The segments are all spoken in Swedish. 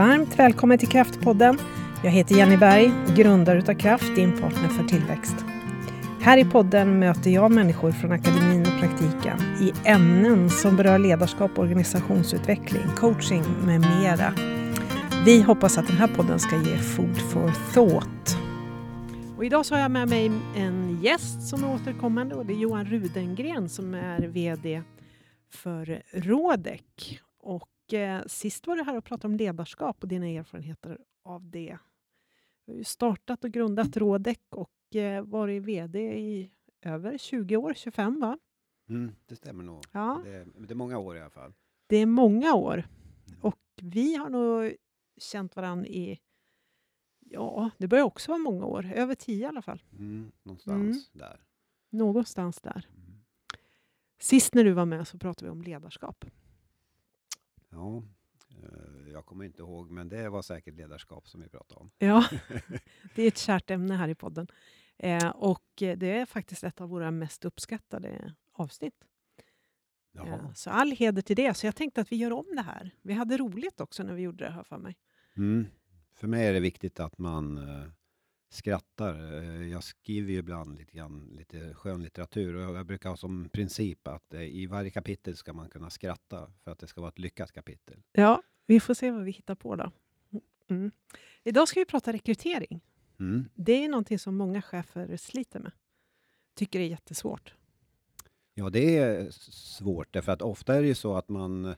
Varmt välkommen till Kraftpodden. Jag heter Jenny Berg, grundare utav Kraft, din partner för tillväxt. Här i podden möter jag människor från akademin och praktiken i ämnen som berör ledarskap, organisationsutveckling, coaching med mera. Vi hoppas att den här podden ska ge food for thought. Och idag så har jag med mig en gäst som är återkommande och det är Johan Rudengren som är VD för Rådek. Och eh, sist var du här och pratade om ledarskap och dina erfarenheter av det. Du har ju startat och grundat Rådek och eh, varit VD i över 20 år, 25 va? Mm, det stämmer nog. Ja. Det, det är många år i alla fall. Det är många år. Och vi har nog känt varandra i, ja, det börjar också vara många år. Över tio i alla fall. Mm, någonstans där. Någonstans där. Mm. Sist när du var med så pratade vi om ledarskap. Ja, eh, jag kommer inte ihåg, men det var säkert ledarskap som vi pratade om. Ja, det är ett kärt ämne här i podden. Eh, och eh, det är faktiskt ett av våra mest uppskattade avsnitt. Eh, så all heder till det. Så jag tänkte att vi gör om det här. Vi hade roligt också när vi gjorde det här för mig. Mm. För mig är det viktigt att man skrattar. Eh, jag skriver ju ibland lite, grann, lite skönlitteratur och jag brukar ha som princip att eh, i varje kapitel ska man kunna skratta för att det ska vara ett lyckat kapitel. Ja, vi får se vad vi hittar på då. Mm. Idag ska vi prata rekrytering. Mm. Det är någonting som många chefer sliter med. Tycker det är jättesvårt. Ja, det är svårt därför att ofta är det ju så att man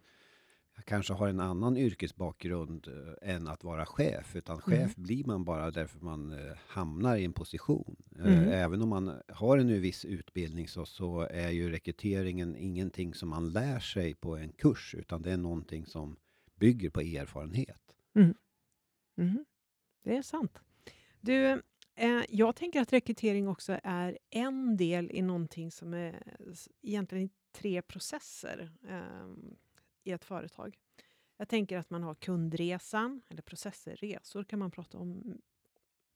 kanske har en annan yrkesbakgrund eh, än att vara chef. Utan chef blir man bara därför man eh, hamnar i en position. Eh, Mm. Även om man har en viss utbildning så, så är ju rekryteringen ingenting som man lär sig på en kurs utan det är någonting som bygger på erfarenhet. Mhm. Det är sant. Du, eh, jag tänker att rekrytering också är en del i någonting som är egentligen tre processer eh, i ett företag. Jag tänker att man har kundresan, eller processer, resor kan man prata om,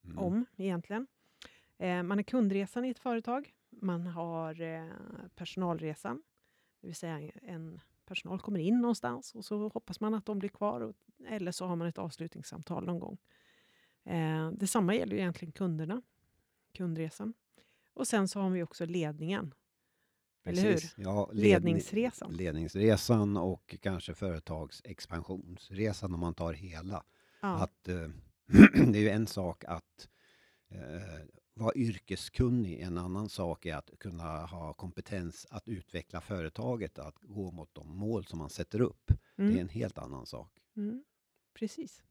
Mm. om egentligen. Eh, man har kundresan i ett företag. Man har eh, personalresan, det vill säga en personal kommer in någonstans och så hoppas man att de blir kvar. Och, eller så har man ett avslutningssamtal någon gång. Eh, detsamma gäller ju egentligen kunderna, kundresan. Och sen så har vi också ledningen. Precis. Ja, ledni- Ledningsresan. Ledningsresan och kanske företagsexpansionsresan om man tar hela. Ja. Att, eh, det är ju en sak att eh, vara yrkeskunnig, en annan sak är att kunna ha kompetens att utveckla företaget, att gå mot de mål som man sätter upp. Det är Mm. en helt annan sak. Mm, precis.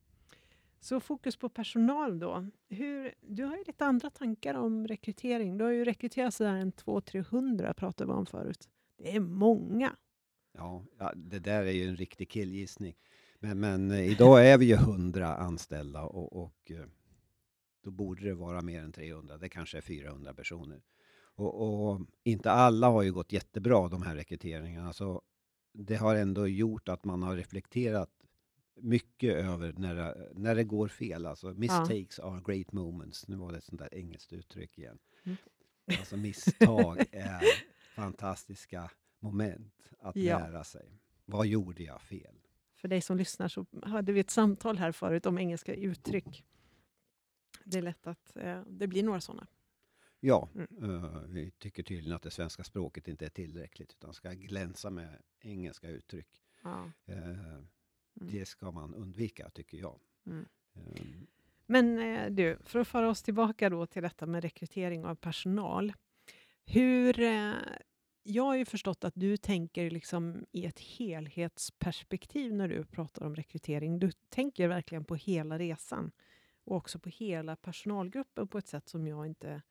Så fokus på personal då. Hur, du har ju lite andra tankar om rekrytering. Du har ju rekryterat sådär en 200-300 pratade vi om förut. Det är många. Ja, det där är ju en riktig killgissning. Men, men eh, idag är vi ju 100 anställda och, och eh, då borde det vara mer än 300. Det kanske är 400 personer. Och, och inte alla har ju gått jättebra de här rekryteringarna. Så det har ändå gjort att man har reflekterat mycket över när det, när det går fel. Alltså mistakes are great moments. Nu var det ett sånt där engelskt uttryck igen. Mm. Alltså misstag är fantastiska moment att Ja. lära sig. Vad gjorde jag fel? För dig som lyssnar så hade vi ett samtal här förut om engelska uttryck. Det är lätt att eh, det blir några sådana. Ja, Mm. eh, vi tycker tydligen att det svenska språket inte är tillräckligt utan ska glänsa med engelska uttryck. Ja. Eh, Det ska man undvika tycker jag. Mm. Eh, Men eh, du, för att föra oss tillbaka då till detta med rekrytering av personal. Hur, eh, jag har ju förstått att du tänker liksom i ett helhetsperspektiv när du pratar om rekrytering. Du tänker verkligen på hela resan och också på hela personalgruppen på ett sätt som jag inte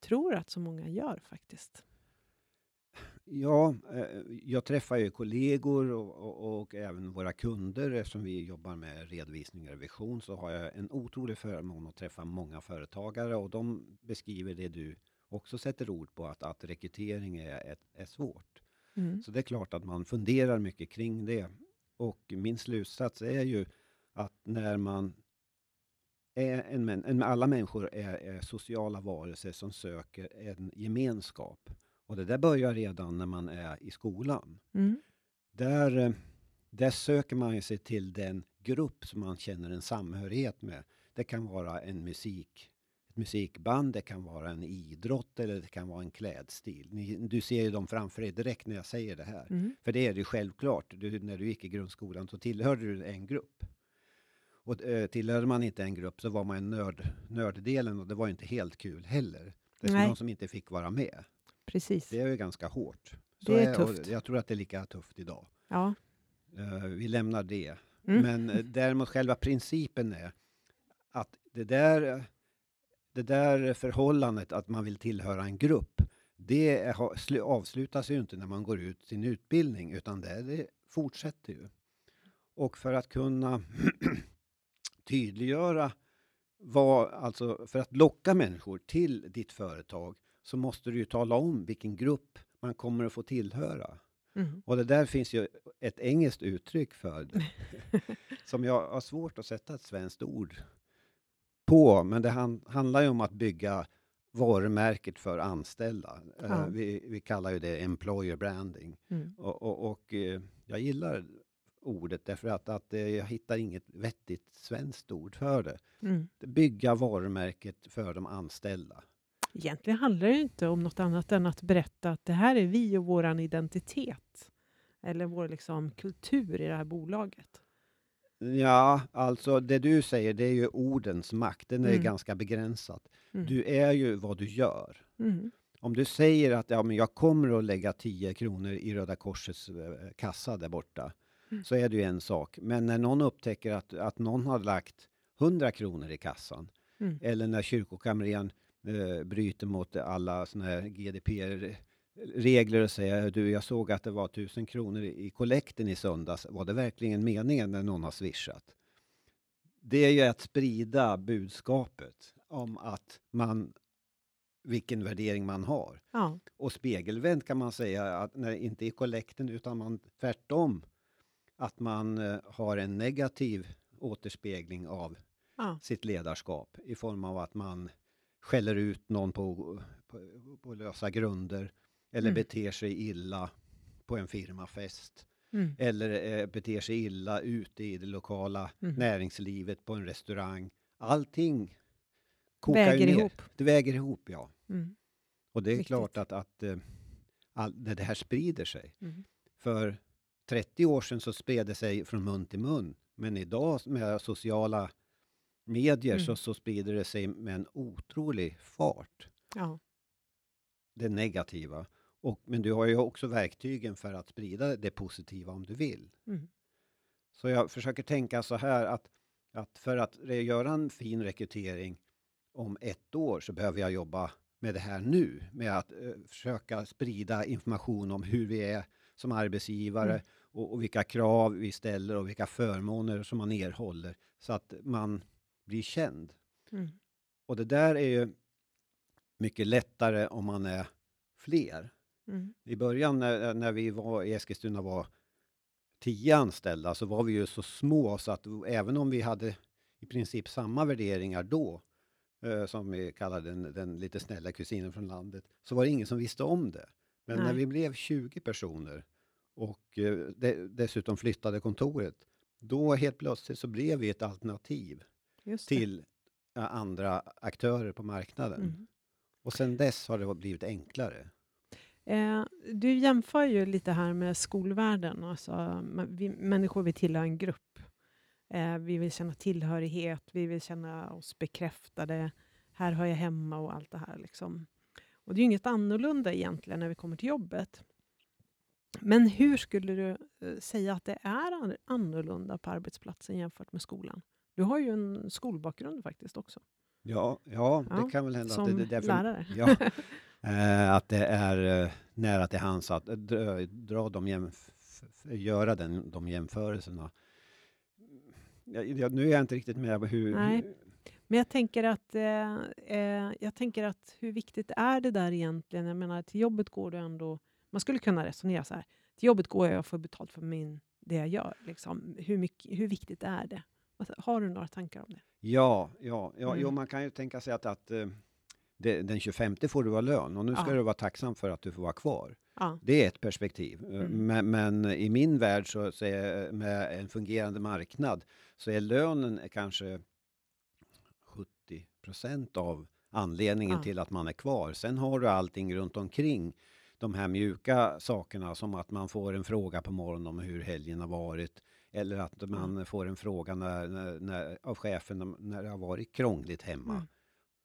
tror att så många gör faktiskt. Ja, eh, jag träffar ju kollegor och, och, och även våra kunder. Eftersom vi jobbar med redovisning och revision så har jag en otrolig förmån att träffa många företagare och de beskriver det du också sätter ord på, att, att rekrytering är, är svårt. Mm. Så det är klart att man funderar mycket kring det. Och min slutsats är ju att när man är en, en, alla människor är, är sociala varelser som söker en gemenskap. Och det där börjar redan när man är i skolan. Mm. Där, eh, där söker man sig till den grupp som man känner en samhörighet med. Det kan vara en musik, ett musikband, det kan vara en idrott eller det kan vara en klädstil. Ni, du ser ju dem framför dig direkt när jag säger det här. Mm. För det är det självklart. Du, när du gick i grundskolan så tillhörde du en grupp. Och eh, tillhörde man inte en grupp så var man en nörd, nörddelen och det var inte helt kul heller. Det Nej. någon som inte fick vara med. Precis. Det är ju ganska hårt. Det är tufft. Jag tror att det är lika tufft idag. Ja. Eh, vi lämnar det. Mm. Men eh, däremot själva principen är att det där, det där förhållandet att man vill tillhöra en grupp, det är- avslutas ju inte när man går ut sin utbildning, utan det, det fortsätter ju. Och för att kunna tydliggöra vad, alltså för att locka människor till ditt företag så måste du ju tala om vilken grupp man kommer att få tillhöra. Mm. Och det där finns ju ett engelskt uttryck för det, som jag har svårt att sätta ett svenskt ord på. Men det han, handlar ju om att bygga varumärket för anställda. Eh, Ja. vi, vi kallar ju det employer branding. Mm. Och, och, och eh, jag gillar ordet därför att, att eh, jag hittar inget vettigt svenskt ord för det. Mm. Bygga varumärket för de anställda. Egentligen handlar det ju inte om något annat än att berätta att det här är vi och vår identitet. Eller vår liksom, kultur i det här bolaget. Ja, alltså det du säger det är ju ordens makt. Den är Mm. ganska begränsad. Mm. Du är ju vad du gör. Mm. Om du säger att ja, men jag kommer att lägga 10 kronor i Röda Korsets eh, kassa där borta, Mm. så är det ju en sak. Men när någon upptäcker att, att någon har lagt 100 kronor i kassan, Mm. eller när kyrkokamrern eh, bryter mot alla såna här GDPR-regler och säger du, jag såg att det var 1000 kronor i kollekten i söndags. Var det verkligen meningen när någon har swishat? Det är ju att sprida budskapet om att man, vilken värdering man har. Ja. Och spegelvänt kan man säga, att när, inte i kollekten utan man tvärtom, att man eh, har en negativ återspegling av Ja. sitt ledarskap i form av att man skäller ut någon på, på, på lösa grunder eller Mm. beter sig illa på en firmafest Mm. eller eh, beter sig illa ute i det lokala Mm. näringslivet på en restaurang. Allting kokar Väger ner. ihop. Det väger ihop, ja. Mm. Och det är Viktigt. klart att, att eh, all, det här sprider sig. Mm. För 30 år sedan så spred det sig från mun till mun. Men idag med sociala medier Mm. så, så sprider det sig med en otrolig fart. Ja. Det negativa. Och, men du har ju också verktygen för att sprida det positiva om du vill. Mm. Så jag försöker tänka så här att, att för att göra en fin rekrytering om ett år så behöver jag jobba med det här nu. Med att eh, försöka sprida information om hur vi är som arbetsgivare Mm. och, och vilka krav vi ställer och vilka förmåner som man erhåller så att man blir känd. Mm. Och det där är ju mycket lättare om man är fler. Mm. I början när, när vi var i Eskilstuna var tio anställda så var vi ju så små så att även om vi hade i princip samma värderingar då, eh, som vi kallade den, den lite snälla kusinen från landet, så var det ingen som visste om det. Men när Nej. vi blev 20 personer och eh, de, dessutom flyttade kontoret, då helt plötsligt så blev vi ett alternativ. Till eh, andra aktörer på marknaden. Mm. Och sen dess har det blivit enklare. Eh, du jämför ju lite här med skolvärlden. Alltså, vi, människor vill tillhöra en grupp. Eh, vi vill känna tillhörighet, vi vill känna oss bekräftade. Här hör jag hemma och allt det här. Liksom. Och det är ju inget annorlunda egentligen när vi kommer till jobbet. Men hur skulle du eh, säga att det är an- annorlunda på arbetsplatsen jämfört med skolan? Du har ju en skolbakgrund faktiskt också, Ja, ja, Ja, det kan väl hända som att det, det är därför, lärare. Ja, eh, att det är eh, nära till hands att dra, dra de jämf- göra den, de jämförelserna. Jag, jag, nu är jag inte riktigt med på hur... Nej. Men jag tänker att, eh, eh, jag tänker att hur viktigt är det där egentligen? Jag menar, till jobbet går du ändå... Man skulle kunna resonera så här. Till jobbet går jag och får betalt för min, det jag gör. Liksom. Hur, mycket, hur viktigt är det? Har du några tankar om det? Ja, ja, ja Mm. jo, man kan ju tänka sig att, att eh, det, den 25 får du vara lön och nu ska Ja. du vara tacksam för att du får vara kvar. Ja. Det är ett perspektiv. Eh, Mm. Men, men i min värld så, så är, med en fungerande marknad så är lönen kanske 70 procent av anledningen Ja. till att man är kvar. Sen har du allting runt omkring de här mjuka sakerna som att man får en fråga på morgonen om hur helgen har varit. Eller att man får en fråga när, när, när, av chefen när det har varit krångligt hemma. Mm.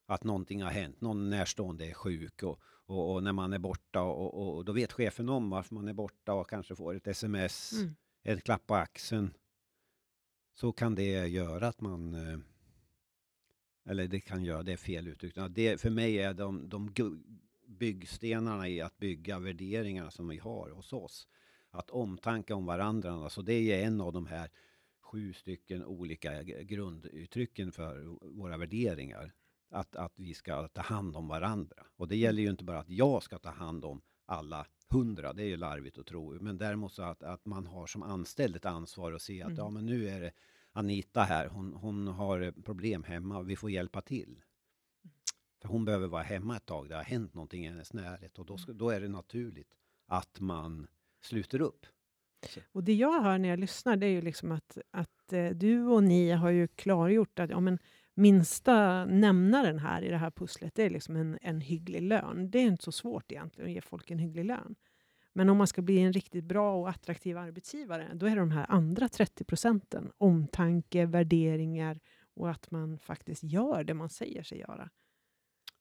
Att någonting har hänt, någon närstående är sjuk och, och, och när man är borta och, och, då vet chefen om varför man är borta och kanske får ett sms, Mm. en klapp på axeln. Så kan det göra att man eh, eller det kan göra, det är fel uttryckt. Det, för mig är de, de byggstenarna i att bygga värderingarna som vi har hos oss. Att omtanka om varandra. Alltså det är en av de här sju stycken olika grunduttrycken för våra värderingar. Att, att vi ska ta hand om varandra. Och det gäller ju inte bara att jag ska ta hand om alla hundra, det är ju larvigt att tro. Men däremot så att, att man har som anställd ett ansvar att se att Mm. ja men nu är det Anita här, hon, hon har problem hemma, vi får hjälpa till. För hon behöver vara hemma ett tag, det har hänt någonting i hennes närhet och då, ska, då är det naturligt att man sluter upp. Och det jag hör när jag lyssnar, det är ju liksom att, att eh, du och ni har ju klargjort att ja, men minsta nämnaren här i det här pusslet, det är liksom en, en hygglig lön. Det är inte så svårt egentligen att ge folk en hygglig lön. Men om man ska bli en riktigt bra och attraktiv arbetsgivare, då är det de här andra 30 procenten. Omtanke, värderingar och att man faktiskt gör det man säger sig göra.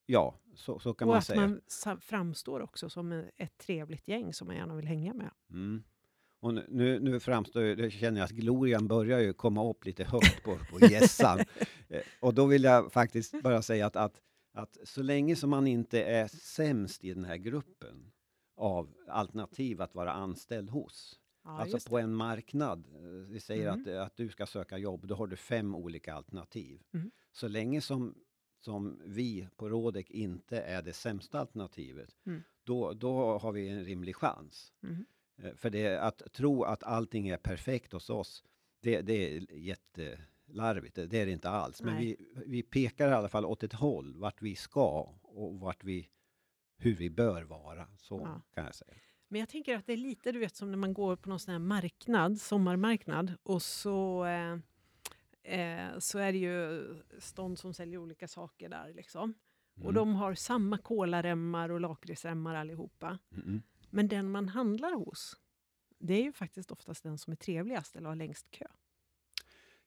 Ja, så, så kan och man att säga. man sa- framstår också som ett trevligt gäng som man gärna vill hänga med. Mm. Och nu- nu, framstår det känner jag att glorian börjar ju komma upp lite högt på, på gässan. Eh, och då vill jag faktiskt bara säga att, att, att så länge som man inte är sämst i den här gruppen av alternativ att vara anställd hos. Ja, alltså på en marknad, eh, vi säger Mm. att, att du ska söka jobb, då har du fem olika alternativ. Mm. Så länge som, som vi på Rådek inte är det sämsta alternativet, Mm. då, då har vi en rimlig chans. Mm. Eh, För det, att tro att allting är perfekt hos oss, det, det är jättelarvigt. Det, det är det inte alls. Men Nej. vi, vi pekar i alla fall åt ett håll, vart vi ska och vart vi, hur vi bör vara. Så Ja. kan jag säga. Men jag tänker att det är lite du vet som när man går på någon sån här marknad, sommarmarknad och så, eh, eh, så är det ju stånd som säljer olika saker där. Liksom. Och Mm. de har samma kolaremmar och lakritsremmar allihopa. Mm. Men den man handlar hos, det är ju faktiskt oftast den som är trevligast eller har längst kö.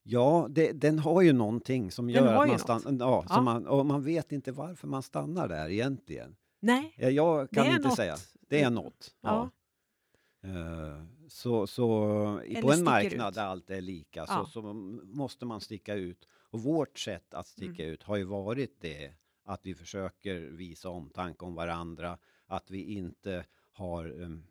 Ja, det, den har ju någonting som Den gör att man stannar. Ja, Ja. Man, och man vet inte varför man stannar där egentligen. Nej, Ja, Jag kan inte något. säga. Det är något. Ja. Eh, Så, så på en marknad ut. där allt är lika Ja. så, så måste man sticka ut. Och vårt sätt att sticka Mm. ut har ju varit det att vi försöker visa omtanke om varandra. Att vi inte har um,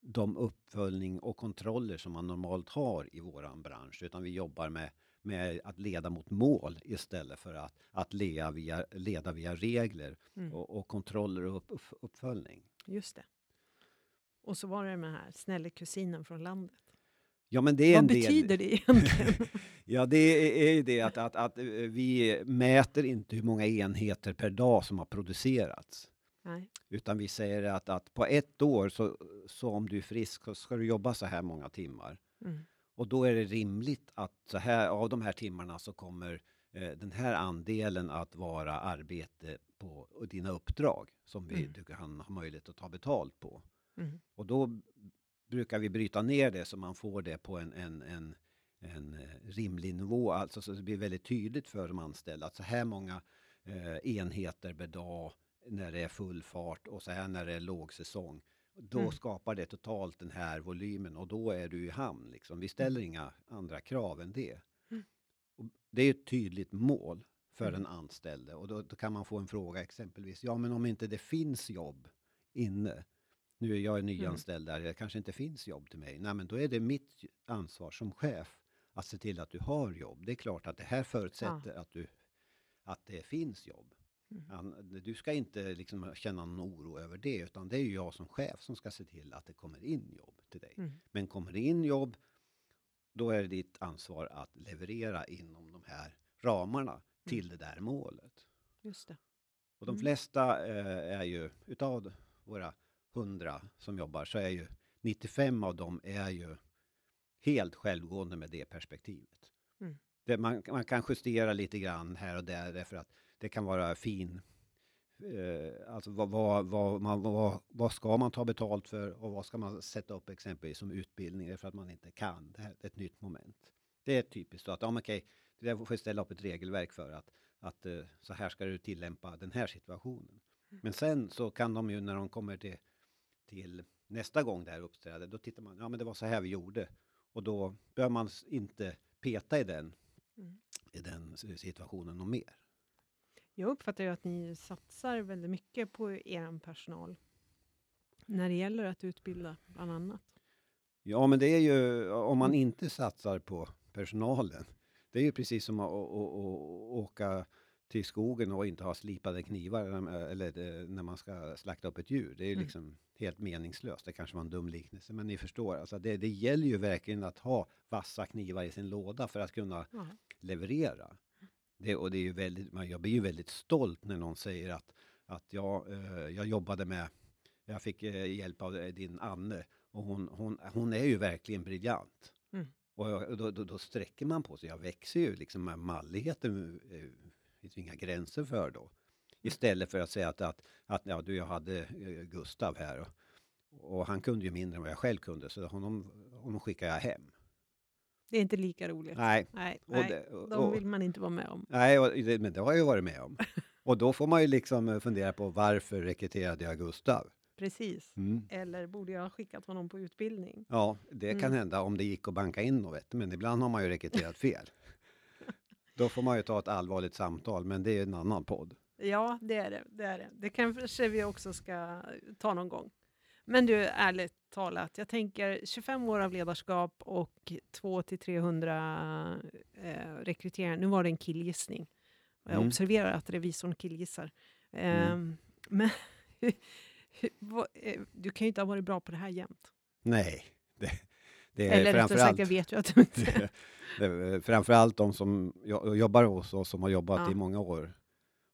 de uppföljning och kontroller som man normalt har i våran bransch. Utan vi jobbar med, med att leda mot mål istället för att, att leda, via, leda via regler Mm. och, och kontroller och upp, uppföljning. just det. Och så var det med den här snälla kusinen från landet. Ja, men det är Vad en del. betyder det egentligen? Ja, det är är ju det att, att, att eh, vi mäter inte hur många enheter per dag som har producerats. Nej. Utan vi säger att, att på ett år, så, så om du är frisk, så ska du jobba så här många timmar. Mm. Och då är det rimligt att så här, av de här timmarna så kommer eh, den här andelen att vara arbete på dina uppdrag som vi, Mm. du kan ha möjlighet att ta betalt på. Mm. Och då brukar vi bryta ner det så man får det på en, en, en, en eh, rimlig nivå. Alltså så det blir väldigt tydligt för de anställda att så här många eh, enheter per dag när det är full fart och så här när det är lågsäsong. Då Mm. skapar det totalt den här volymen och då är du i hamn. Liksom. Vi ställer inga andra krav än det. Mm. Och det är ett tydligt mål för Mm. den anställde och då, då kan man få en fråga exempelvis. Ja, men om inte det finns jobb inne nu är jag nyanställd där, det kanske inte finns jobb till mig. Nej, men då är det mitt ansvar som chef att se till att du har jobb. Det är klart att det här förutsätter att, du, att det finns jobb. Mm. Du ska inte liksom känna någon oro över det, utan det är ju jag som chef som ska se till att det kommer in jobb till dig. Mm. Men kommer det in jobb, då är det ditt ansvar att leverera inom de här ramarna till det där målet. Just det. Och de Mm. flesta eh, är ju, utav våra 100 som jobbar, så är ju 95 av dem är ju helt självgående med det perspektivet. Mm. Det, man, man kan justera lite grann här och där därför att det kan vara fin Eh, alltså vad, vad, vad, man, vad, vad ska man ta betalt för och vad ska man sätta upp exempelvis som utbildning därför att man inte kan. Det här är ett nytt moment. Det är typiskt så att, ja men okej, det där får vi ställa upp ett regelverk för att, att eh, så här ska du tillämpa den här situationen. Men sen så kan de ju när de kommer till, till nästa gång det här uppträder, då tittar man, ja men det var så här vi gjorde. Och då bör man inte peta i den, Mm. i den situationen och mer. Jag uppfattar ju att ni satsar väldigt mycket på er personal när det gäller att utbilda, bland annat. Ja, men det är ju om man inte satsar på personalen. Det är ju precis som att åka till skogen och inte ha slipade knivar eller- eller eh, när man ska slakta upp ett djur. Det är ju Mm. liksom helt meningslöst. Det kanske var en dum liknelse, men ni förstår. Alltså det, det gäller ju verkligen att ha vassa knivar i sin låda för att kunna Ja. leverera. Det, och det är ju väldigt, man- jag blir ju väldigt stolt när någon säger att, att jag, eh, jag jobbade med, jag fick eh, hjälp av eh, din Anne och hon, hon, hon är ju verkligen briljant. Mm. Och jag- då, då, då sträcker man på sig, jag växer ju liksom med malligheten, eh, finns inga gränser för då. Istället för att säga att, att, att ja, du, jag hade eh, Gustav här och, och han kunde ju mindre än vad jag själv kunde så honom, honom skickar jag hem. Det är inte lika roligt. Nej, Nej, och nej det- och- de vill man inte vara med om. Nej, det, men det har jag ju varit med om. Och då får man ju liksom eh, fundera på varför rekryterade jag Gustav? Precis. Mm. Eller borde jag ha skickat honom på utbildning? Ja, det kan Mm. hända om det gick att banka in något, men ibland har man ju rekryterat fel. Då får man ju ta ett allvarligt samtal, men det är en annan podd. Ja, det är det. Det, är det. det kanske vi också ska ta någon gång. Men du, ärligt talat, jag tänker 25 år av ledarskap och 200-300 eh, rekryteringar. Nu var det en killgissning. Jag Mm. observerar att revisorn killgissar. Mm. Ehm, men hur, hur, vad, eh, du kan ju inte ha varit bra på det här jämt. Nej, det, det är Eller rättare sagt, jag vet ju att du inte... det, det, framförallt de som jo- jobbar hos oss, som har jobbat Ja. i många år,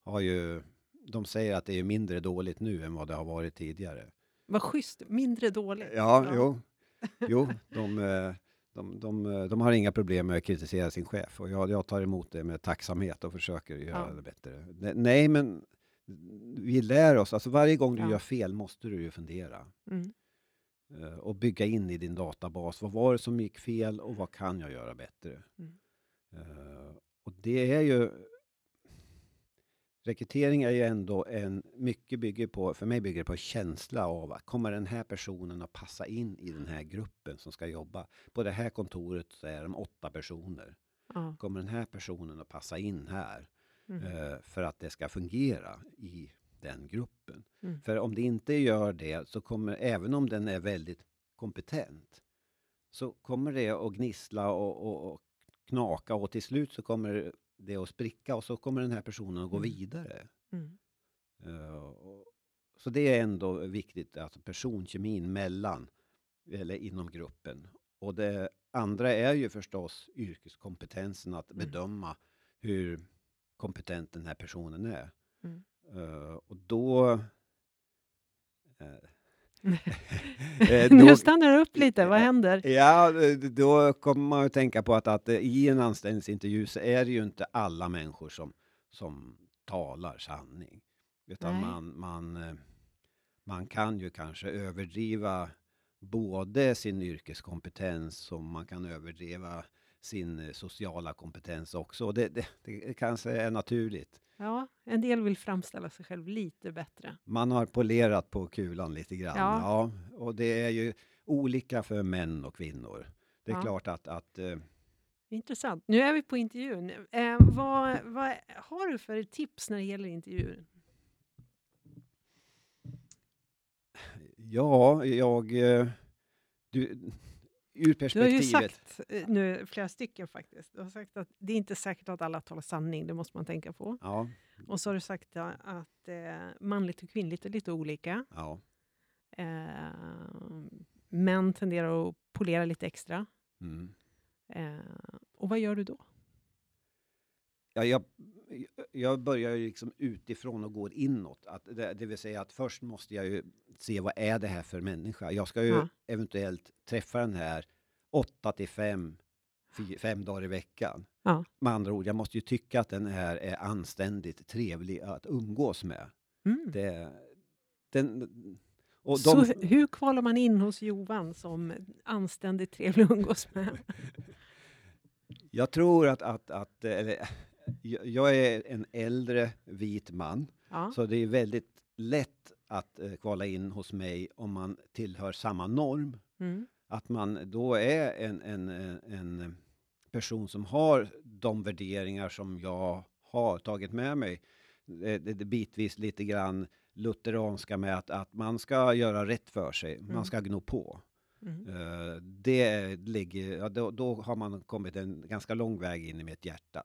har ju, de säger att det är mindre dåligt nu än vad det har varit tidigare. Vad schysst, mindre dåligt. Ja, jo. Jo, de, eh, de, de, eh, de har inga problem med att kritisera sin chef och jag, jag tar emot det med tacksamhet och försöker göra Ja. det bättre. Ne- Nej, men vi lär oss. Alltså varje gång du Ja. gör fel måste du ju fundera Mm. eh, och bygga in i din databas. Vad var det som gick fel och vad kan jag göra bättre? Mm. Och det är ju Rekrytering är ju ändå en, mycket bygger på, för mig bygger det på känsla av att kommer den här personen att passa in i den här gruppen som ska jobba? På det här kontoret så är de åtta personer. Ja. Kommer den här personen att passa in här? Mm. Eh, för att det ska fungera i den gruppen. Mm. För om det inte gör det så kommer, även om den är väldigt kompetent, så kommer det att gnissla och, och, och knaka och till slut så kommer det att spricka och så kommer den här personen att gå Mm. vidare. Mm. Eh, och, så det är ändå viktigt, alltså personkemin mellan, eller inom gruppen. Och det andra är ju förstås yrkeskompetensen, att Mm. bedöma hur kompetent den här personen är. Mm. Eh, och då... eh, eh, nu då- stannar det upp lite, vad händer? Ja, eh, då kommer man att tänka på att, att i en anställningsintervju så är det ju inte alla människor som, som talar sanning. Utan Nej. man, man, eh, man kan ju kanske överdriva både sin yrkeskompetens och man kan överdriva sin eh, sociala kompetens också. Det, det, det kanske är naturligt. Ja, en del vill framställa sig själv lite bättre. Man har polerat på kulan lite grann. Ja. Ja. och det är ju olika för män och kvinnor. Det är Ja. klart att, att eh, Intressant. Nu är vi på intervjun. Eh, vad, vad har du för tips när det gäller intervjuer? ja, jag... eh, Du, ur Du har ju perspektivet... sagt eh, nu flera stycken faktiskt. Du har sagt att det är inte säkert att alla talar sanning, det måste man tänka på. Ja, Och så har du sagt att eh, manligt och kvinnligt är lite olika. ja. Eh, män tenderar att polera lite extra. Mm. Eh, och vad gör du då? Ja, jag, jag börjar ju liksom utifrån och går inåt. Att det, det vill säga att först måste jag ju se vad är det här för människa. Jag ska ju Ja. eventuellt träffa den här 8 till 5, fem dagar i veckan. Ja. Med andra ord, jag måste ju tycka att den här är anständigt trevlig att umgås med. Mm. Det, den, Så de, hu- hur kvalar man in hos Johan som anständigt trevlig att umgås med? jag tror att, att, att eller, jag jag är en äldre vit man. Ja. Så det är väldigt lätt att eh, kvala in hos mig om man tillhör samma norm. Mm. Att man då är en, en, en, en person som har de värderingar som jag har tagit med mig. Det, det, det bitvis lite grann lutheranska med att, att man ska göra rätt för sig. Mm. Man ska gno på. Mm. Eh, det ligger, ja, då, då har man kommit en ganska lång väg in i mitt hjärta.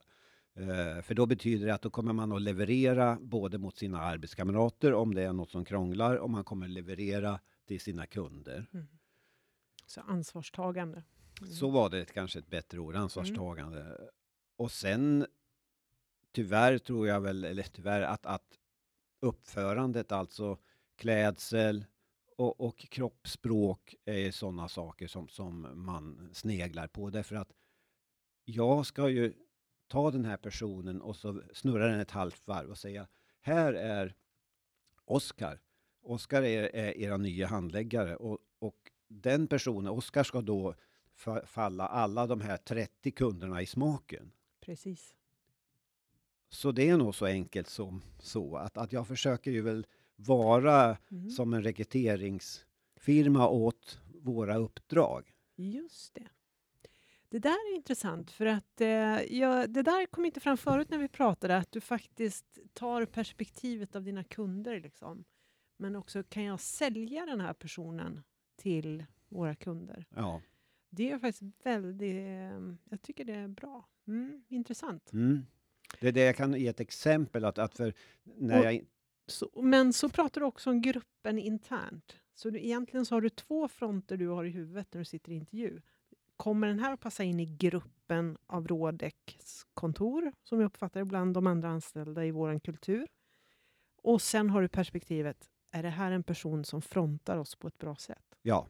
Eh, för då betyder det att då kommer man att leverera både mot sina arbetskamrater om det är något som krånglar och man kommer leverera till sina kunder. Så ansvarstagande. Mm. Så var det kanske ett bättre ord, ansvarstagande. Och sen tyvärr tror jag väl, eller tyvärr att, att uppförandet, alltså klädsel och, och kroppsspråk är sådana saker som, som man sneglar på. Därför att jag ska ju ta den här personen och så snurra den ett halvt varv och säga här är Oskar. Oskar är, är era nya handläggare och, och den personen, Oskar ska då fa- falla alla de här 30 kunderna i smaken. Precis. Så det är nog så enkelt som så att, att jag försöker ju väl vara Mm. som en rekryteringsfirma åt våra uppdrag. Just det. Det där är intressant för att eh, jag, det där kom inte fram förut när vi pratade, att du faktiskt tar perspektivet av dina kunder. Liksom. Men också, kan jag sälja den här personen till våra kunder? Ja. Det är faktiskt väldigt, eh, jag tycker det är bra. Mm, intressant. Mm. Det är det jag kan ge ett exempel att, att för när Och- jag Så, men så pratar du också om gruppen internt. Så du, egentligen så har du två fronter du har i huvudet när du sitter i intervju. Kommer den här att passa in i gruppen av Rådeks kontor, som jag uppfattar bland de andra anställda i vår kultur? Och sen har du perspektivet, är det här en person som frontar oss på ett bra sätt? Ja,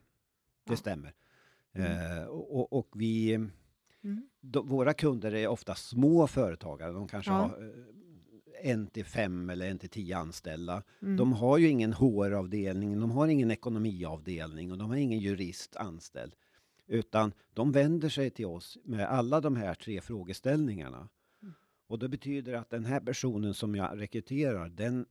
det Ja. stämmer. Mm. Eh, och, och- vi, Mm. då, våra kunder är ofta små företagare. De kanske Ja. har eh, en till fem eller en till tio anställda. Mm. De har ju ingen HR-avdelning, de har ingen ekonomiavdelning och de har ingen jurist anställd. Utan de vänder sig till oss med alla de här tre frågeställningarna. Mm. Och det betyder att den här personen som jag rekryterar, den,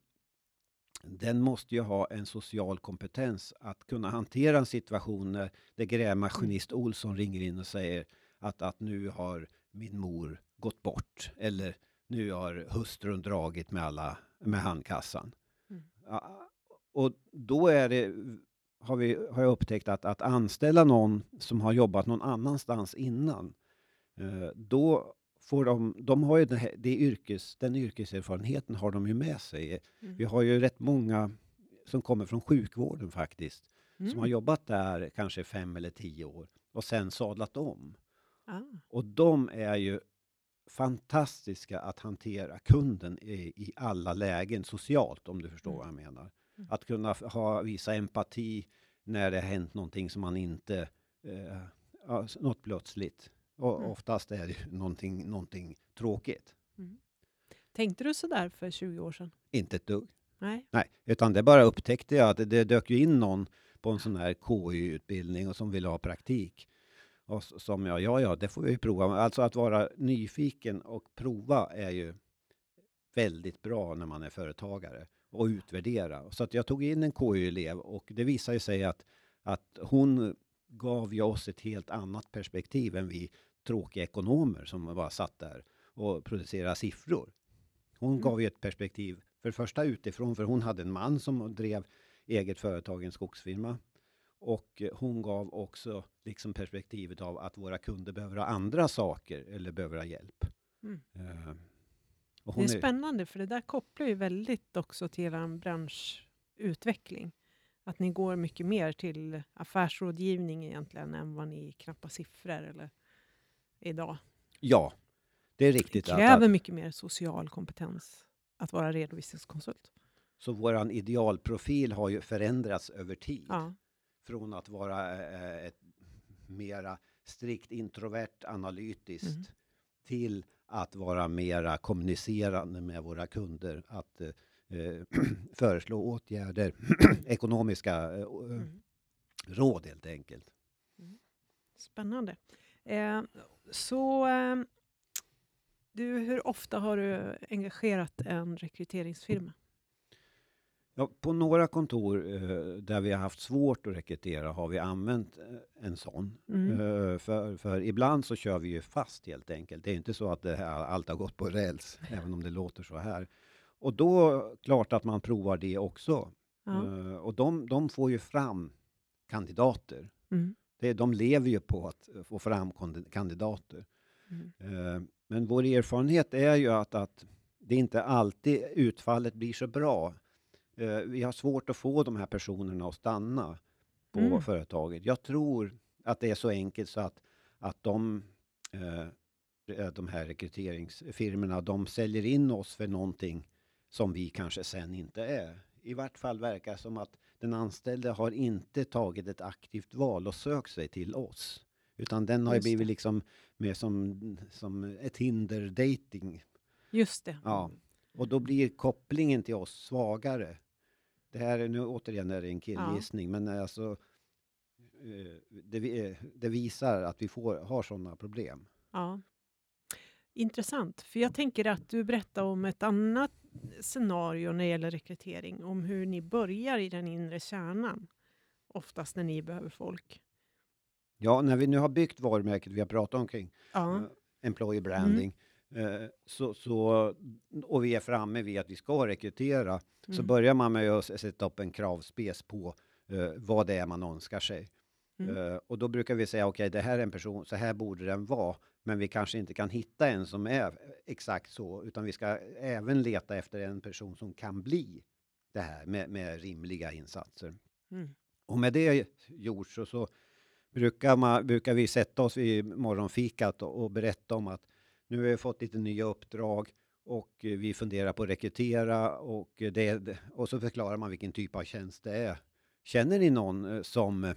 den måste ju ha en social kompetens att kunna hantera en situation när det grävmaskinist Olsson ringer in och säger att, att nu har min mor gått bort eller nu har hustrun dragit med, alla, med handkassan. Mm. Ja, och då är det, har, vi, har jag upptäckt att, att anställa någon som har jobbat någon annanstans innan, eh, då får de, de har ju det här, det yrkes, den yrkeserfarenheten har de ju med sig. Mm. Vi har ju rätt många som kommer från sjukvården faktiskt, Mm. som har jobbat där kanske fem eller tio år och sen sadlat om. Ah. Och de är ju fantastiska att hantera kunden i, i alla lägen socialt, om du förstår Mm. vad jag menar. Mm. Att kunna ha, visa empati när det har hänt någonting som man inte, eh, något plötsligt. Och Mm. oftast är det någonting, någonting tråkigt. Tänkte du så där för 20 år sedan? Inte ett dugg. Nej. Nej, utan det bara upptäckte jag att det, det dök ju in någon på en sån här KY-utbildning och som ville ha praktik. Och som jag, ja, ja, det får vi prova. Alltså att vara nyfiken och prova är ju väldigt bra när man är företagare och utvärdera. Så att jag tog in en KY-elev och det visade sig att, att hon gav ju oss ett helt annat perspektiv än vi tråkiga ekonomer som bara satt där och producerade siffror. Hon Mm. gav ju ett perspektiv, för det första utifrån, för hon hade en man som drev eget företag, en skogsfirma. Och hon gav också liksom perspektivet av att våra kunder behöver ha andra saker eller behöver ha hjälp. Mm. Och Det är spännande, för det där kopplar ju väldigt också till er branschutveckling. Att ni går mycket mer till affärsrådgivning egentligen än vad ni knappar siffror eller idag. Ja, Det är Det riktigt. att- kräver att, mycket mer social kompetens att vara redovisningskonsult. så våran idealprofil har ju förändrats över tid. Ja. Från att vara eh, ett mera strikt introvert analytiskt Mm. till att vara mera kommunicerande med våra kunder. Att eh, eh, föreslå åtgärder, ekonomiska eh, Mm. råd helt enkelt. Spännande. Eh, så eh, du, hur ofta har du engagerat en rekryteringsfirma? Ja, på några kontor eh, där vi har haft svårt att rekrytera har vi använt eh, en sån. Mm. Eh, för, för ibland så kör vi ju fast helt enkelt. Det är inte så att det här, allt har gått på räls, även om det låter så här. Och då, klart att man provar det också. Ja. Eh, och de, de får ju fram kandidater. Mm. Det, de lever ju på att få fram kandidater. Mm. Eh, Men vår erfarenhet är ju att, att det inte alltid utfallet blir så bra. Eh, Vi har svårt att få de här personerna att stanna på Mm. företaget. Jag tror att det är så enkelt så att, att de, eh, de här rekryteringsfirmorna, de säljer in oss för någonting som vi kanske sen inte är. I vart fall verkar det som att den anställde har inte tagit ett aktivt val och sökt sig till oss. Utan den har ju blivit liksom mer som, som ett hinder dating. Just det. Ja. Och då blir kopplingen till oss svagare. Det här är nu återigen är det en killgissning, men alltså eh, det, eh, det visar att vi får, har sådana problem. Ja. Intressant, för jag tänker att du berättar om ett annat scenario när det gäller rekrytering, om hur ni börjar i den inre kärnan, oftast när ni behöver folk. Ja, när vi nu har byggt varumärket vi har pratat omkring, Ja, eh, employer branding, Mm. eh, så, så, och vi är framme vid att vi ska rekrytera, så Mm. börjar man med att sätta upp en kravspec på eh, vad det är man önskar sig. Mm. Eh, och då brukar vi säga, okej, det här är en person, så här borde den vara, men vi kanske inte kan hitta en som är exakt så, utan vi ska även leta efter en person som kan bli det här med, med rimliga insatser. Mm. Och med det gjort så, så brukar, man, brukar vi sätta oss vid morgonfikat och, och berätta om att nu har vi fått lite nya uppdrag och eh, vi funderar på att rekrytera och, eh, det, och så förklarar man vilken typ av tjänst det är. Känner ni någon eh, som,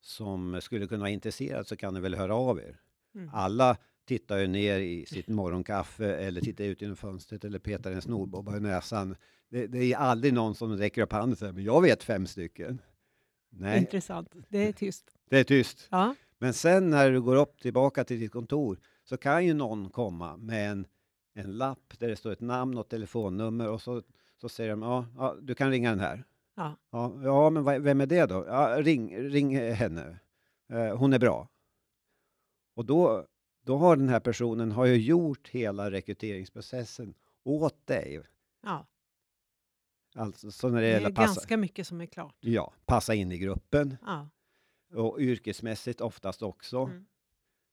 som skulle kunna vara intresserad så kan ni väl höra av er. Mm. Alla tittar ju ner i sitt morgonkaffe eller tittar ut genom fönstret eller petar en snorbobba i näsan. Det, det är aldrig någon som räcker upp handen och säger, men jag vet fem stycken. Nej, Intressant. Det är tyst. det är tyst. Ja. Men sen när du går upp tillbaka till ditt kontor så kan ju någon komma med en, en lapp där det står ett namn och telefonnummer och så, så säger de, ja, ja, du kan ringa den här. Ja. Ja, ja men vad- vem är det då? Ja, ring, ring henne. Eh, hon är bra. Och då, då har den här personen har ju gjort hela rekryteringsprocessen åt dig. ja. Alltså så när det Det är passa, ganska mycket som är klart. ja, passa in i gruppen Ja. och yrkesmässigt oftast också. Mm.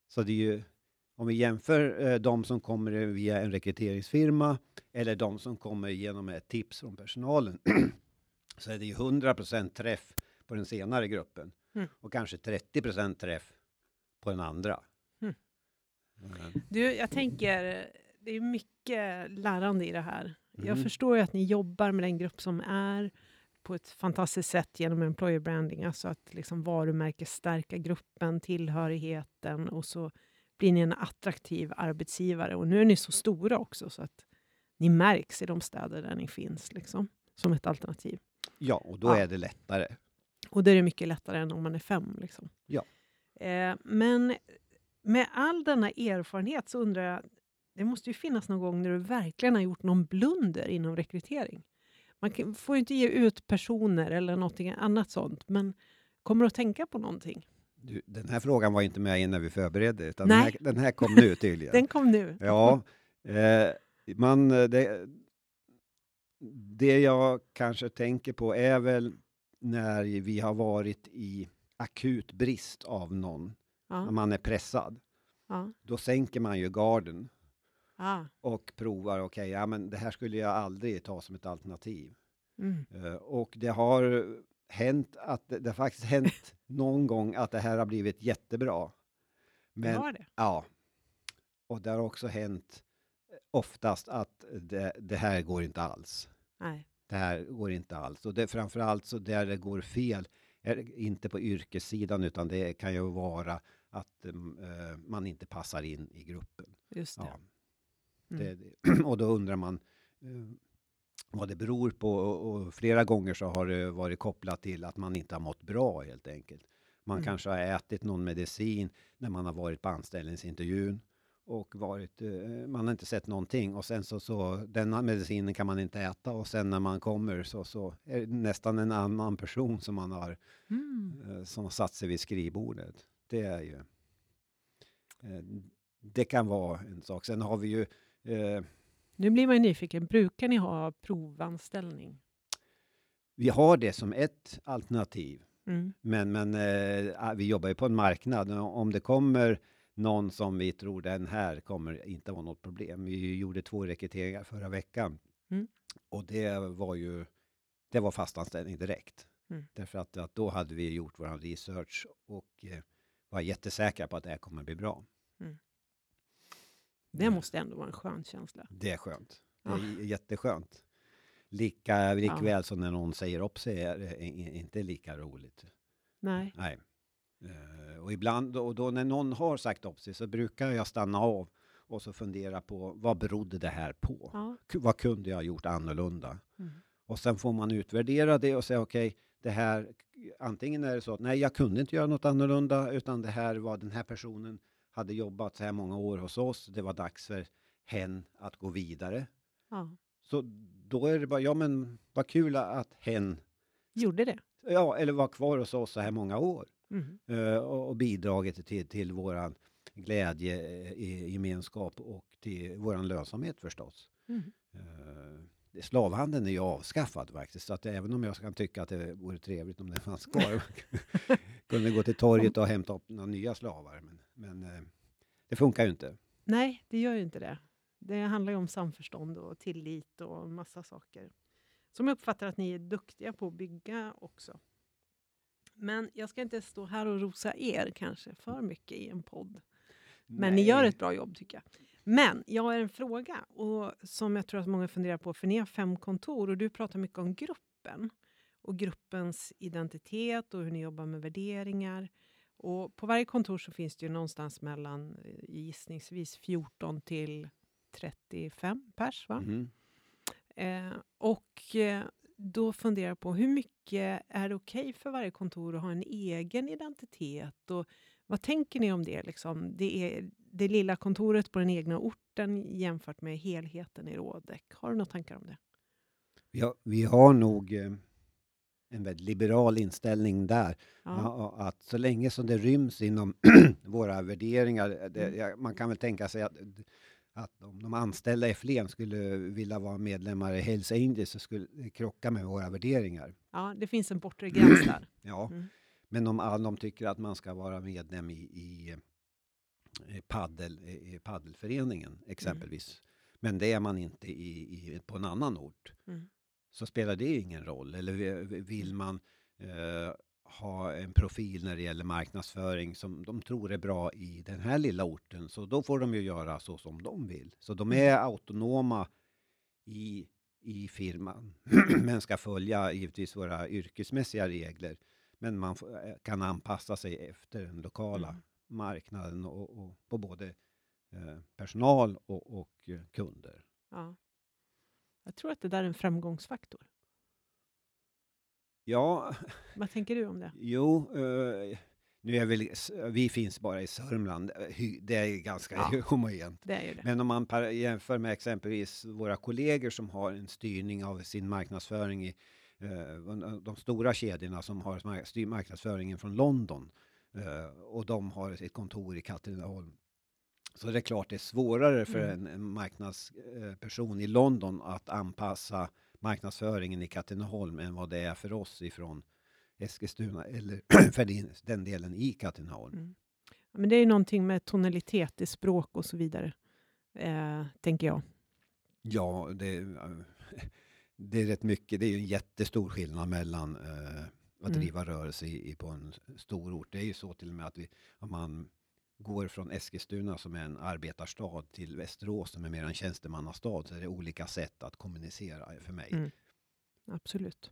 Så det är ju, om vi jämför eh, de som kommer via en rekryteringsfirma eller de som kommer genom ett tips från personalen så är det ju 100% träff på den senare gruppen Mm. och kanske 30% träff på den andra. Mm. Eh, Du, jag tänker, det är mycket lärande i det här. Jag Mm. förstår ju att ni jobbar med den grupp som är på ett fantastiskt sätt genom employer branding, alltså att liksom varumärkesstärka gruppen, tillhörigheten och så blir ni en attraktiv arbetsgivare. Och nu är ni så stora också så att ni märks i de städer där ni finns liksom, som ett alternativ. Ja, och då Ja. är det lättare. Och det är det mycket lättare än om man är fem. Liksom. Ja. Eh, men med all denna erfarenhet så undrar jag, det måste ju finnas någon gång när du verkligen har gjort någon blunder inom rekrytering. Man kan, får ju inte ge ut personer eller något annat sånt, men kommer du att tänka på någonting? Du, den här frågan var inte med innan vi förberedde, utan den här, den här kom nu tydligen. Den kom nu. Ja, eh, man, det, det jag kanske tänker på är väl när vi har varit i akut brist av någon, när Ja, man är pressad. ja, Då sänker man ju garden ja. och provar, okej, ja men det här skulle jag aldrig ta som ett alternativ. Mm. Eh, och det har hänt att, det, det har faktiskt hänt någon gång att det här har blivit jättebra. Men var det. Ja. och det har också hänt eh, oftast att det, det här går inte alls. Nej. Det här går inte alls. Och det framförallt så där det går fel, är inte på yrkessidan utan det kan ju vara att eh, man inte passar in i gruppen. Just det. Ja. Mm. Det, och då undrar man eh, vad det beror på och, flera gånger så har det varit kopplat till att man inte har mått bra helt enkelt. Man Mm. kanske har ätit någon medicin när man har varit på anställningsintervjun och varit, eh, man har inte sett någonting och sen så, så denna medicinen kan man inte äta och sen när man kommer så, så är det nästan en annan person som man har Mm. eh, som har satt sig vid skrivbordet. Det är ju... Eh, det kan vara en sak. Sen har vi ju... Eh, Nu blir man ju nyfiken. Brukar ni ha provanställning? vi har det som ett alternativ. Mm. Men, men eh, vi jobbar ju på en marknad. Om det kommer någon som vi tror den här kommer inte vara något problem. Vi gjorde två rekryteringar förra veckan. Mm. Och det var ju det var fastanställning direkt. Mm. Därför att, att då hade vi gjort vår research och eh, var jättesäkra på att det här kommer bli bra. Det måste ändå vara en skön känsla. Det är skönt. Det Ja. är jätteskönt. Lika, likväl som när någon säger upp sig är det inte lika roligt. Nej. Nej. Eh, och ibland, och då när någon har sagt upp sig så brukar jag stanna av och så fundera på vad berodde det här på? Ja. Vad kunde jag ha gjort annorlunda? Mm. Och sen får man utvärdera det och säga okej, det här, antingen är det så att nej, jag kunde inte göra något annorlunda, utan det här var den här personen hade jobbat så här många år hos oss. Det var dags för hen att gå vidare. ja. Så då är det bara, ja men vad kul att hen, Gjorde det? ja, eller var kvar hos oss så här många år Mm. eh, och, bidragit till, till våran glädje eh, gemenskap och till våran lönsamhet förstås. Mm. Eh, Slavhandeln är ju avskaffad faktiskt, så att även om jag kan tycka att det vore trevligt om det fanns kvar, kunde gå till torget och hämta upp några nya slavar, men, men eh, det funkar ju inte. Nej, det gör ju inte det. Det handlar ju om samförstånd och tillit och massa saker. Som jag uppfattar att ni är duktiga på att bygga också. Men jag ska inte stå här och rosa er kanske för mycket i en podd. Men ni gör Nej. ett bra jobb tycker jag. Men jag har en fråga och som jag tror att många funderar på. För ni har fem kontor och du pratar mycket om gruppen. Och gruppens identitet och hur ni jobbar med värderingar. Och på varje kontor så finns det ju någonstans mellan eh, gissningsvis 14 till 35 pers. Va? Mhm. Eh, och eh, då funderar jag på hur mycket är det okej för varje kontor att ha en egen identitet? Och vad tänker ni om det? Liksom? Det är det lilla kontoret på den egna orten jämfört med helheten i Rådek. Har du några tankar om det? Vi, har, vi har nog eh, en väldigt liberal inställning där. Ja. Ja, att så länge som det ryms inom våra värderingar, eh, det, Mm. ja, man kan väl tänka sig att, att om de anställda i Flen skulle vilja vara medlemmar i Hells Angels så skulle det krocka med våra värderingar. ja, det finns en bortre gräns där. Ja, Mm. men om de tycker att man ska vara medlem i, i, paddel, i paddelföreningen exempelvis, men det är man inte i, i, på en annan ort, Mm. så spelar det ingen roll. Eller vi- vill man eh, ha en profil när det gäller marknadsföring som de tror är bra i den här lilla orten, så då får de ju göra så som de vill. Så de är autonoma i, i firman, men ska följa givetvis våra yrkesmässiga regler. Men man eh, kan anpassa sig efter den lokala Mm. Marknaden och, och på både eh, personal och, och eh, kunder. Ja. Jag tror att det där är en framgångsfaktor. Ja, Vad tänker du om det? Jo, eh, nu är väl, vi finns bara i Sörmland. Det är ganska Ja. homogent. Det är ju det. Men om man jämför med exempelvis våra kollegor som har en styrning av sin marknadsföring i eh, de stora kedjorna som har marknadsföringen från London och de har sitt kontor i Katrineholm. Så det är klart det är svårare för Mm. en, en marknadsperson i London att anpassa marknadsföringen i Katrineholm än vad det är för oss ifrån Eskilstuna eller för den, delen i Katrineholm. Mm. Ja, Men det är ju någonting med tonalitet i språk och så vidare. Eh, tänker jag. Ja, det, eh, det är rätt mycket. Det är ju en jättestor skillnad mellan eh, att Mm. driva rörelse i, i, på en stor ort. Det är ju så till och med att vi, om man går från Eskilstuna som är en arbetarstad till Västerås som är mer en tjänstemannastad så är det olika sätt att kommunicera för mig. Mm. Absolut.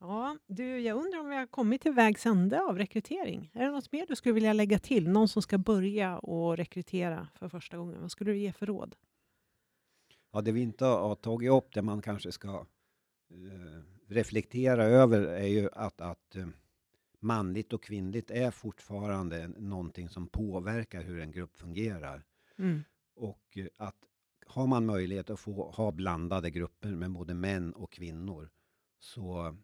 Ja, du, jag undrar om vi har kommit till vägs ände av rekrytering. Är det något mer du skulle vilja lägga till? Någon som ska börja och rekrytera för första gången. Vad skulle du ge för råd? Ja, det vi inte har tagit upp, det man kanske ska eh, reflektera över är ju att, att eh, manligt och kvinnligt är fortfarande någonting som påverkar hur en grupp fungerar. Mm. Och eh, att har man möjlighet att få ha blandade grupper med både män och kvinnor så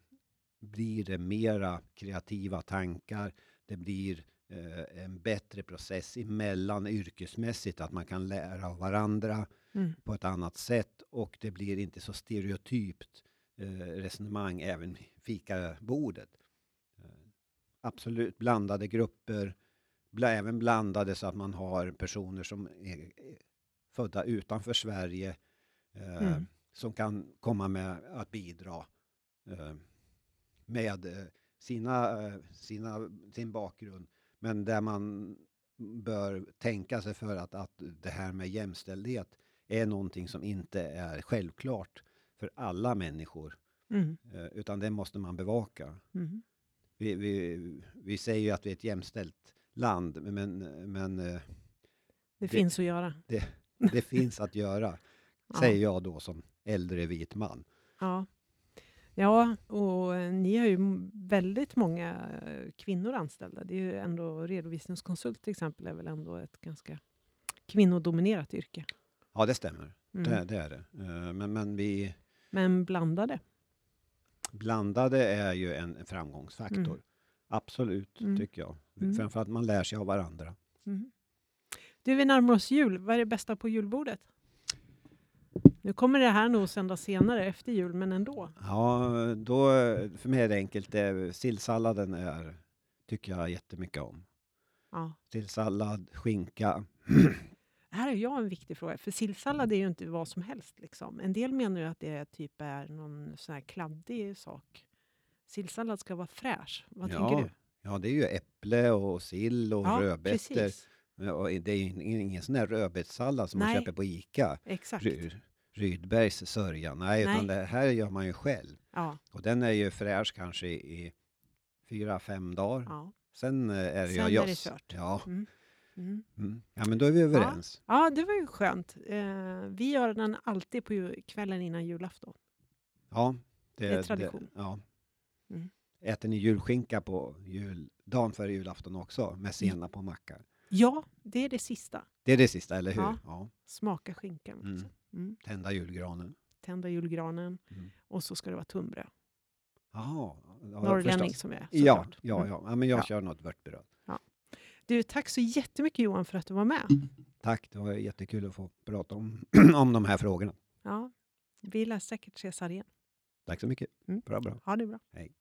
blir det mera kreativa tankar. Det blir eh, en bättre process emellan yrkesmässigt, att man kan lära av varandra Mm. på ett annat sätt och det blir inte så stereotypt resonemang även fikabordet. Eh, absolut blandade grupper, även blandade så att man har personer som är, är födda utanför Sverige eh, Mm. som kan komma med att bidra eh, med eh, sina, eh, sina, sin bakgrund. Men där man bör tänka sig för att, att det här med jämställdhet är någonting som inte är självklart för alla människor. Mm. eh, Utan det måste man bevaka. Mm. Vi, vi, vi säger ju att vi är ett jämställt land, men, men eh, Det, Det- finns att göra. det finns att göra, säger jag då som äldre vit man. Ja. ja, och eh, ni har ju väldigt många kvinnor anställda. Det är ju ändå redovisningskonsult till exempel är väl ändå ett ganska kvinnodominerat yrke. Ja, det stämmer. Mm. Det, det är det. Men, men vi Men blandade. blandade är ju en framgångsfaktor. Mm. Absolut, Mm. tycker jag. Mm. Framför att man lär sig av varandra. Mm. Du, vi närmar oss jul. Vad är det bästa på julbordet? Nu kommer det här nog sändas senare efter jul, men ändå. Ja, då, för mig är det enkelt. Det- Sillsalladen är, tycker jag jättemycket om. Ja. Sillsallad, skinka. Här har jag en viktig fråga, för sillsallad är ju inte vad som helst. Liksom. En del menar ju att det typ är någon sån här kladdig sak. Sillsallad ska vara fräsch. Vad Ja, tänker du? Ja, det är ju äpple och sill och rödbetor. precis. Ja, Och det är ingen, sån där rödbetssallad som man Nej. köper på Ica. Exakt. Ry, Rydbergs sörja. Nej, utan Nej. det här gör man ju själv. Ja, Och den är ju fräsch kanske i, fyra, fem dagar. ja. Sen eh, är det Sen ju är det kört. Ja. Mm. Mm. Mm. ja, men då är vi överens. ja, det var ju skönt. Eh, vi gör den alltid på kvällen innan julafton. Ja, Det är tradition. ja. Mm. Äter ni julskinka på jul, dagen före julafton också med senap på macka? Ja, det är det sista. Det är det sista, eller hur? Ja. Ja. Smaka skinkan också. Mm. Mm. Tända julgranen. Tända julgranen Mm. och så ska det vara tunnbröd. Jaha. Ja, Norrlänning som är Ja, såklart. ja, Mm. ja. ja, men jag Ja. kör något vörtbröd. Du, tack så jättemycket Johan för att du var med. Tack, det var jättekul att få prata om, om de här frågorna. Ja, vi lär säkert ses här igen. Tack så mycket. Mm. Bra, bra. Ha det bra. Hej.